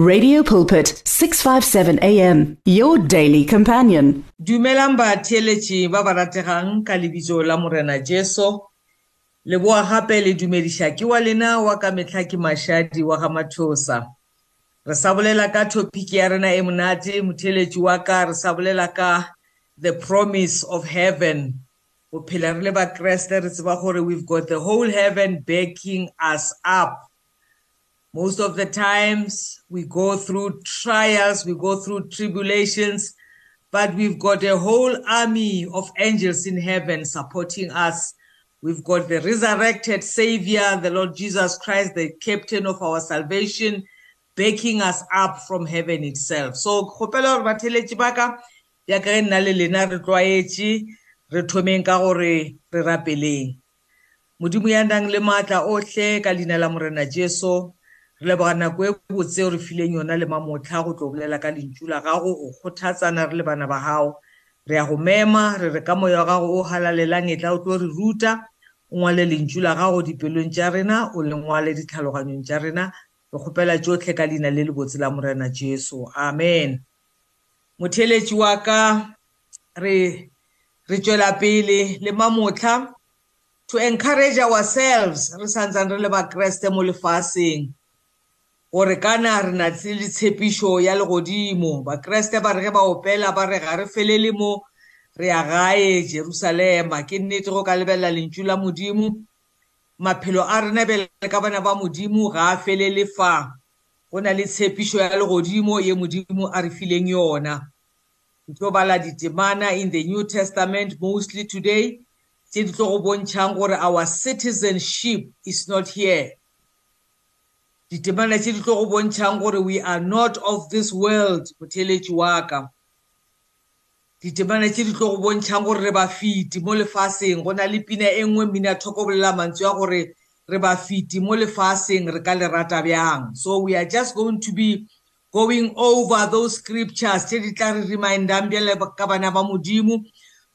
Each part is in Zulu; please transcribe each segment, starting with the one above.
Radio Pulpit 657 AM your daily companion. Dumelang ba theletši ba ba rategang ka lebitso la morena Jesu. Leboa gape le dumedisha ke wa lena wa ka metlha ke mashadi wa ga mathosa. Re sa bolela ka topic ya rena e monate motheletši wa ka re sa bolela ka the promise of heaven. O phela re le ba Kriste re tseba gore we've got the whole heaven backing us up. Most of the times we go through trials, we go through tribulations, but we've got a whole army of angels in heaven supporting us. We've got the resurrected Savior, the Lord Jesus Christ, the captain of our salvation, backing us up from heaven itself. So, kgopela gore batheletši ba ka jaaka ge nna le lena re tlwaetše re thomeng ka gore re rapeleng modimo ya nang le maatla otlhe ka leina la morena jesu re leboga nako e botse o re fileng yona le mamotlha go tlo bolela ka lentšu la gago go kgothatsana re le bana ba gago re ya go mema re re ka moya wa gago o halalelang e tla o tlo re ruta o ngwale lentšu la gago dipelong tša rena o le ngwale ditlhaloganyong tša rena re kgopela tsotlhe ka leina le lebotse la morena jesu amen motheletši wa ka re re tswela pele le mamotlha to encourage ourselves re santsane re le bakreste mo lefaseng gore ka na re na le tshepišo ya legodimo bakeresete ba re ge ba opela ba re ga re felele mo re ya gae jerusalema ke nnete go ka lebelela lentšu la modimo maphelo a rena bele ka bana ba modimo ga a felele fa go na le tshepišo ya legodimo ye modimo a re fileng yona ke tlo bala ditemana in the new testament mostly today tse di tlo go bontšhang gore our citizenship is not here ditebana tse di tlo go bontshang gore we are not of this world motheletsi wa ka ditebana tse di tlo go bontshang gore re bafiti mo lefaseng go na le pina e nngwe mmina thoko bolela mantswe ya gore re bafiti mo lefaseng re ka le rata bjang so we are just going to be going over those scriptures tse di tla re remindang bjale ka bana ba modimo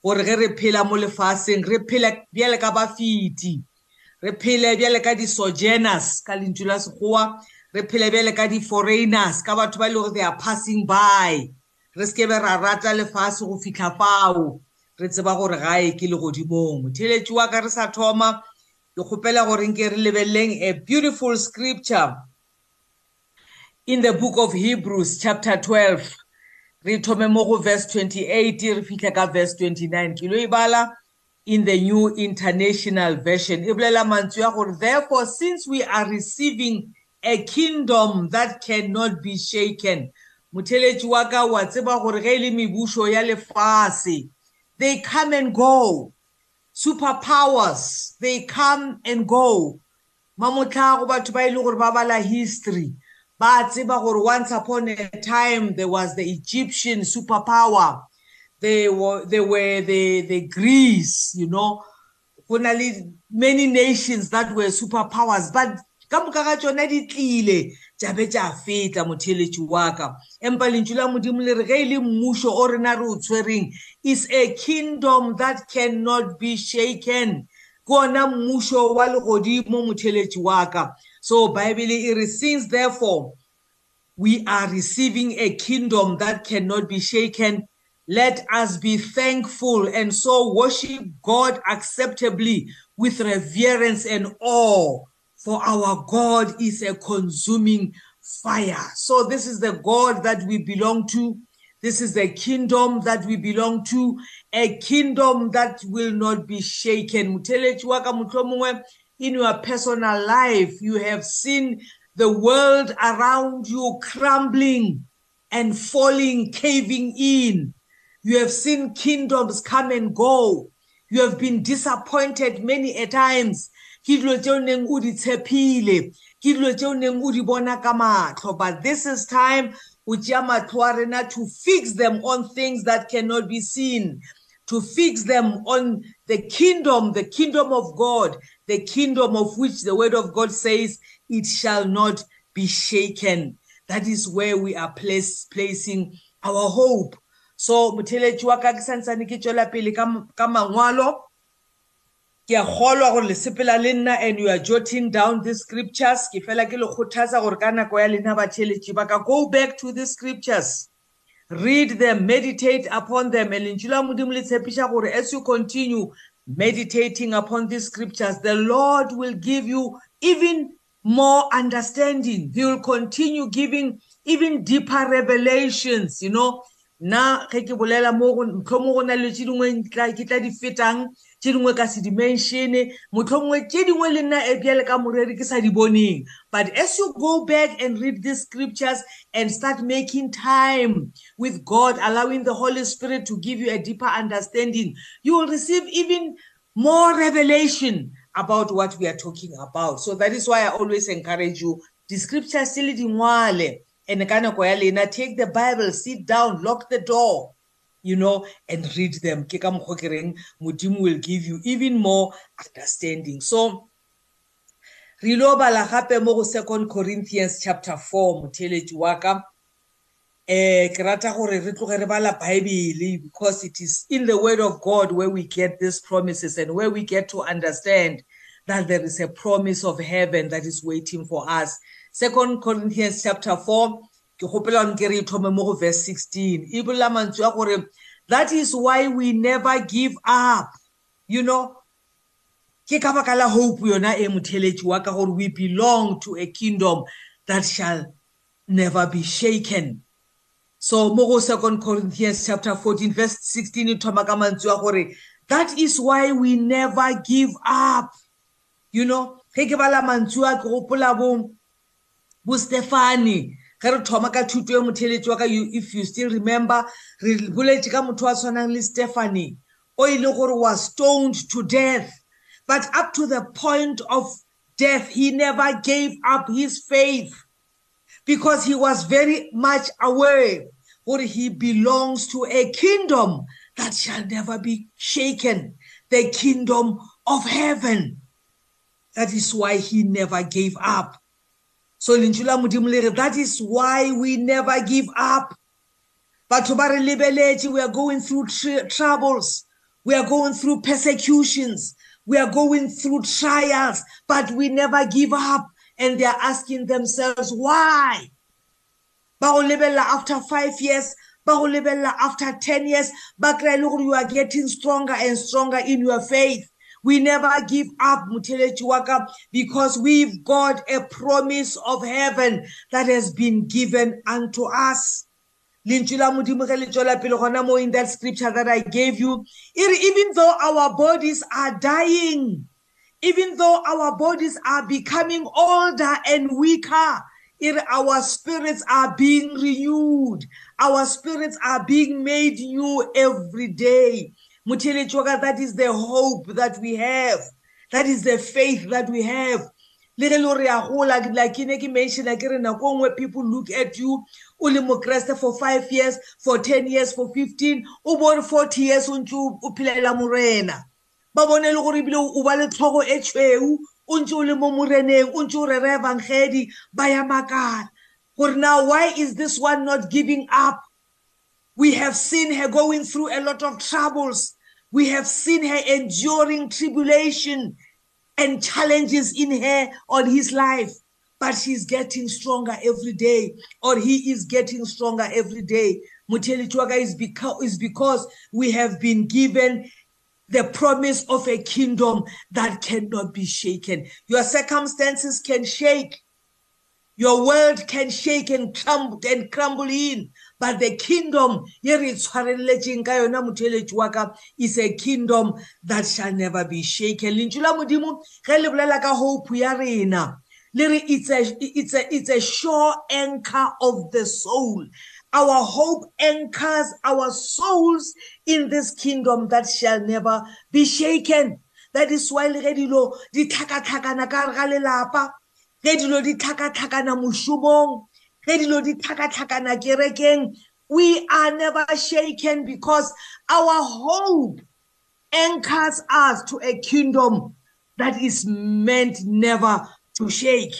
gore ge re phela mo lefaseng re phela bjale ka bafiti re phele bjale ka di-sojourners ka lentšu la sekgowa re phele bjale ka di-foreigners ka batho ba e le gore they are passing by re sekebe ra rata lefatshe go fitlha fao re tseba gore gae ke legodimong motheletši wa ka re sa thoma ke kgopela gore nke re lebeleleng a beautiful scripture in the book of hebrews chapter 12 re thome mo go verse 28 re fitlhe ka verse 29 ke lo e bala in the new international version. Therefore, since we are receiving a kingdom that cannot be shaken, e they come and go. Superpowers, they come and go. E history. But once upon a time, there was the Egyptian superpower. they were they were the the Greece, you know, many nations that were superpowers, but ka moka ga tsone di tlile tsa be tsa fetla motheletsi wa ka empa lentswe la modimo le re ge e le mmušo o rena re o tshwereng is a kingdom that cannot be shaken ke ona mmušo wa legodimo motheletsi wa ka so bible e re since therefore we are receiving a kingdom that cannot be shaken Let us be thankful and so worship God acceptably with reverence and awe, for our God is a consuming fire. So, this is the God that we belong to. This is the kingdom that we belong to, a kingdom that will not be shaken. In your personal life, you have seen the world around you crumbling and falling, caving in. You have seen kingdoms come and go. You have been disappointed many a times. Ke dilo tse o neng o di tshepile. Ke dilo tse o neng o di bona ka matlho. But this is time o tsea matlho a rena to fix them on things that cannot be seen. To fix them on the kingdom, the kingdom of God, the kingdom of which the word of God says it shall not be shaken. That is where we are place, placing our hope. so motheletši wa ka ke santsane ke tswela pele ka mangwalo ke a kgolwa gore le sepela le nna and you are jotting down these scriptures ke fela ke le kgothatsa gore ka nako ya lena batheletši ba ka go back to these scriptures read them meditate upon them and lentšu la modimo le tshepiša gore as you continue meditating upon these scriptures the lord will give you even more understanding he will continue giving even deeper revelations you know nna ge ke bolela motlhomong go na le tse dingwe ke tla di fetang tse dingwe ka sedimensione motlhomongwe tse dingwe le nna ebjale ka moreri ke sa di boneng but as you go back and read these scriptures and start making time with god allowing the holy spirit to give you a deeper understanding you will receive even more revelation about what we are talking about so that is why i always encourage you di-scriptures tse le dingwale and take the bible sit down lock the door you know and read them ke ka mokgwa ke reng modimo will give you even more understanding so re ilo bala gape mo go second corinthians chapter four motheletsi wa ka eh ke rata gore re tloge re bala bible because it is in the word of god where we get these promises and where we get to understand that there is a promise of heaven that is waiting for us second corinthians chapter 4 ke gopelang ke re ithome mo go verse 16 e bolela mantswe ya gore that is why we never give up you know ke ka baka la hope yona e motheletši wa ka gore we belong to a kingdom that shall never be shaken so mo go second corinthians chapter 14 verse 16 e thoma ka mantswe ya gore that is why we never give up you know ge ke bala mantswe a ke gopola bong bo stefane ge re thoma ka thuto e motheletsi wa ka if you still remember re boletse ka motho wa tshwanang le stephane o e leng gore was stoned to death but up to the point of death he never gave up his faith because he was very much aware or he belongs to a kingdom that shall never be shaken the kingdom of heaven that is why he never gave up so lentswe la modimo le re that is why we never give up batho ba re lebeletse we are going through tr troubles we are going through persecutions we are going through trials but we never give up and they are asking themselves why ba go lebella after 5 years ba go lebella after 10 years ba kry e le gore you are getting stronger and stronger in your faith We never give up, Mutelechiwaka, because we've got a promise of heaven that has been given unto us. lentswe la modimo ge le tswela pele gona mo in that scripture that i gave you it, e even though our bodies are dying even though our bodies are becoming older and weaker it, e our spirits are being renewed our spirits are being made new every day Mutele Choka, that is the hope that we have. That is the faith that we have. le ge le gore ya gola like ke ne ke mentiona ke re nako e nngwe people look at you o le mokeresete for five years for ten years for fifteen o bone forty years o ntse o phelela morena ba bone le gore ebile o ba le tlhogo e tshweu o ntse o le mo moreneng o ntse o rera evangedi ba ya makala gore now why is this one not giving up we have seen her going through a lot of troubles We have seen her enduring tribulation and challenges in her on his life, but she's getting stronger every day, or he is getting stronger every day. Mutelitwaga is because, is because we have been given the promise of a kingdom that cannot be shaken. Your circumstances can shake. Your world can shake and crumble and crumble in, but the kingdom ye re tshwarelletseng ka yona motheletsi wa ka is a kingdom that shall never be shaken lentswe la modimo ge le bolela ka hope ya rena le re it's a, it's, a, it's a sure anchor of the soul our hope anchors our souls in this kingdom that shall never be shaken that is why le ge dilo di tlhakatlhakana ka gare ga lelapa ge dilo di tlhakatlhakana mošomong ge dilo di tlhakatlhakana kerekeng we are never shaken because our hope anchors us to a kingdom that is meant never to shake.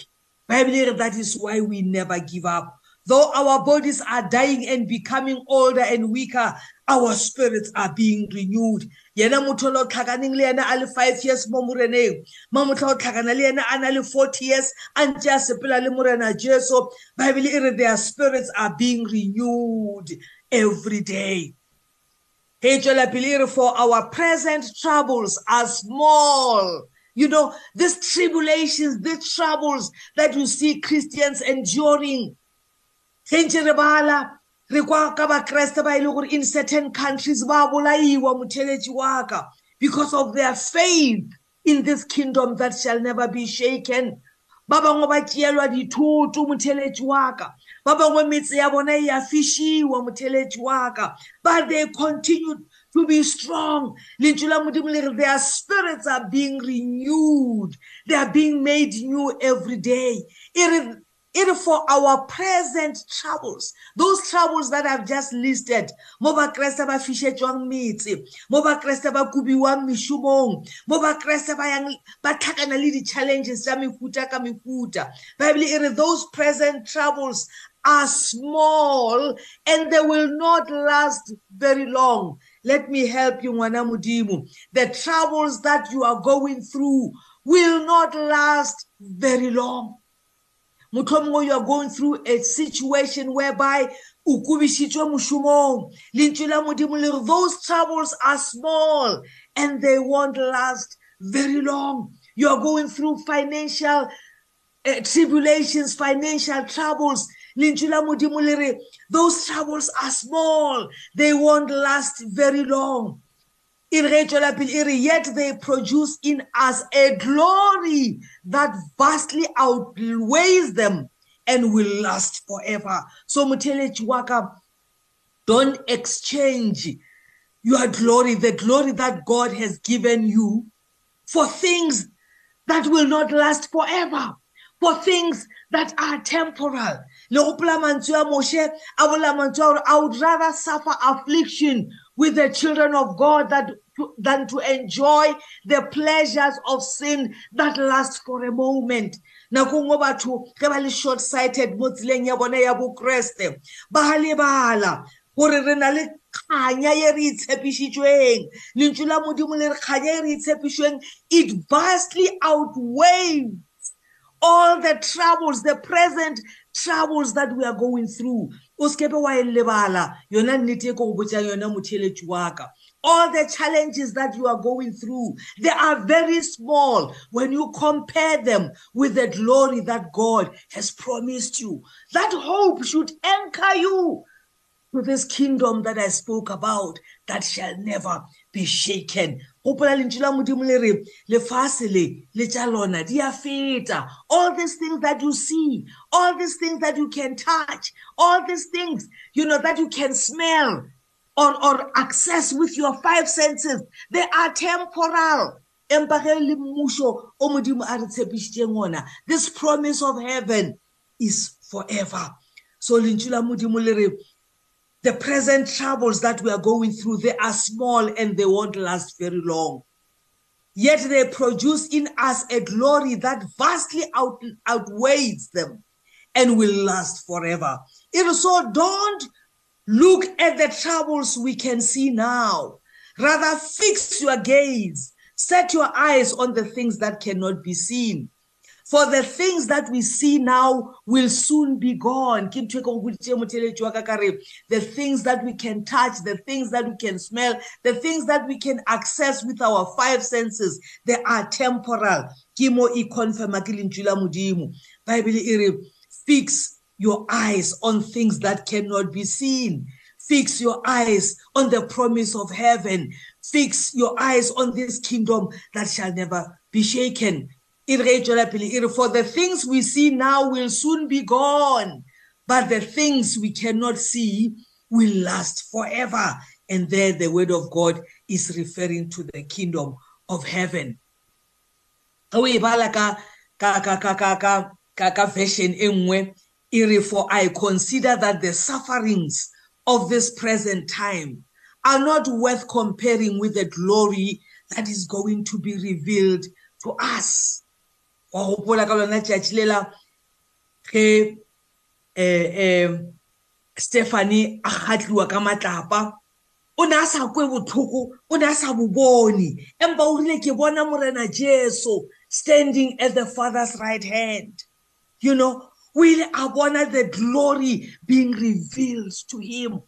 Bible, that is why we never give up. Though our bodies are dying and becoming older and weaker, our spirits are being renewed yena motho lo tlhakaneng le yena a le 5 years mo moreneng ma motho o tlhakana le yena a na le 40 years a ntse a sepela le morena jesu bible e re their spirits are being renewed every day hey tswela pele e re for our present troubles are small you know these tribulations these troubles that you see christians enduring re ntse re bala re kwa ka bakreste ba e leng gore in certain countries ba bolaiwa motheletši wa ka because of their faith in this kingdom that shall never be shaken ba bangwe ba tseelwa dithoto motheletši wa ka ba bangwe metse ya bona e a fišiwa motheletši wa ka but they continued to be strong. Their spirits are being renewed. They are being made new every day. It e is it for our present troubles those troubles that i've just listed mo bakreste ba fišetšwang metse mo bakreste ba kobiwang mešomong mo bakreste ba yang ba tlhakana le di-challenges tša mehuta ka mehuta bible e re those present troubles are small and they will not last very long let me help you ngwana modimo the troubles that you are going through will not last very long mohlomongwe you are going through a situation whereby o kubišitšwe mošomong lentswe la modimo le re those troubles are small and they won't last very long you are going through financial uh, tribulations financial troubles lentswe la modimo le re those troubles are small they won't last very long Yet they produce in us a glory that vastly outweighs them and will last forever. So Mutelechi Waka, don't exchange your glory, the glory that God has given you, for things that will not last forever, for things that are temporal. I would rather suffer affliction with the children of God that, than to enjoy the pleasures of sin that last for a moment. nakong o batho ge ba le short sighted mo tseleng ya bone ya bokeresete ba lebala gore re na le kganya ye re itshepišitšweng lentswe la modimo le re kganya ye re itshepišweng it vastly outweighs all the troubles the present troubles that we are going through o sekebe wa e lebala yona nnete e ko go botsang yona motheletši wa ka all the challenges that you are going through they are very small when you compare them with the glory that god has promised you that hope should anchor you to this kingdom that i spoke about that shall never be shaken gopola lentšu la modimo le re lefase le le tša lona di a feta all these things that you see all these things that you can touch all these things you know that you can smell or, or access with your five senses they are temporal empa ge le mmušo o modimo a re tshepišitšeng ona this promise of heaven is forever so lentšu la modimo le re The present troubles that we are going through, they are small and they won't last very long. Yet they produce in us a glory that vastly out, outweighs them and will last forever. Even so, don't look at the troubles we can see now. Rather, fix your gaze, set your eyes on the things that cannot be seen. for the things that we see now will soon be gone ke ntwe go botse motheletsi wa ka kare the things that we can touch the things that we can smell the things that we can access with our five senses they are temporal ke mo e confirma ke lentswe la modimo bible e re fix your eyes on things that cannot be seen fix your eyes on the promise of heaven fix your eyes on this kingdom that shall never be shaken For the things we see now will soon be gone, but the things we cannot see will last forever. And there, the word of God is referring to the kingdom of heaven. For I consider that the sufferings of this present time are not worth comparing with the glory that is going to be revealed to us. wa gopola ka lona tšatši le la ge um eh, eh, stephane a kgatliwa ka matlapa o ne a sa kwe botlhoko o ne a sa bo bone empa o rile ke bona morena jesu standing at the father's right hand you know o ile a bona the glory being revealed to him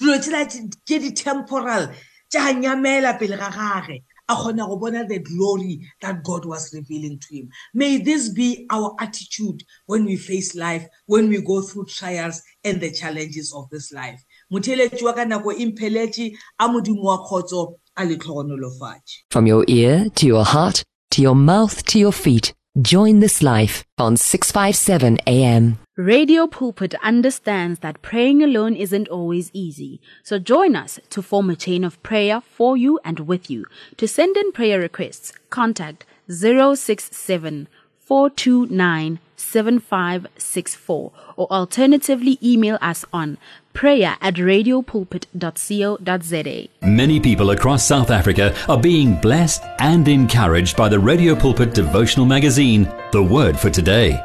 dilo tsela ke di-temporal tša nyamela pele ga gage a kgona go bona the glory that God was revealing to him may this be our attitude when we face life when we go through trials and the challenges of this life motheletsi wa ka nako impheletše e a modimo wa kgotso a letlhogonolofatše from your ear to your heart to your mouth to your feet join this life on 657 am Radio Pulpit understands that praying alone isn't always easy, so join us to form a chain of prayer for you and with you. To send in prayer requests, contact 067 429 7564 or alternatively email us on prayer at radiopulpit.co.za. Many people across South Africa are being blessed and encouraged by the Radio Pulpit devotional magazine, The Word for Today.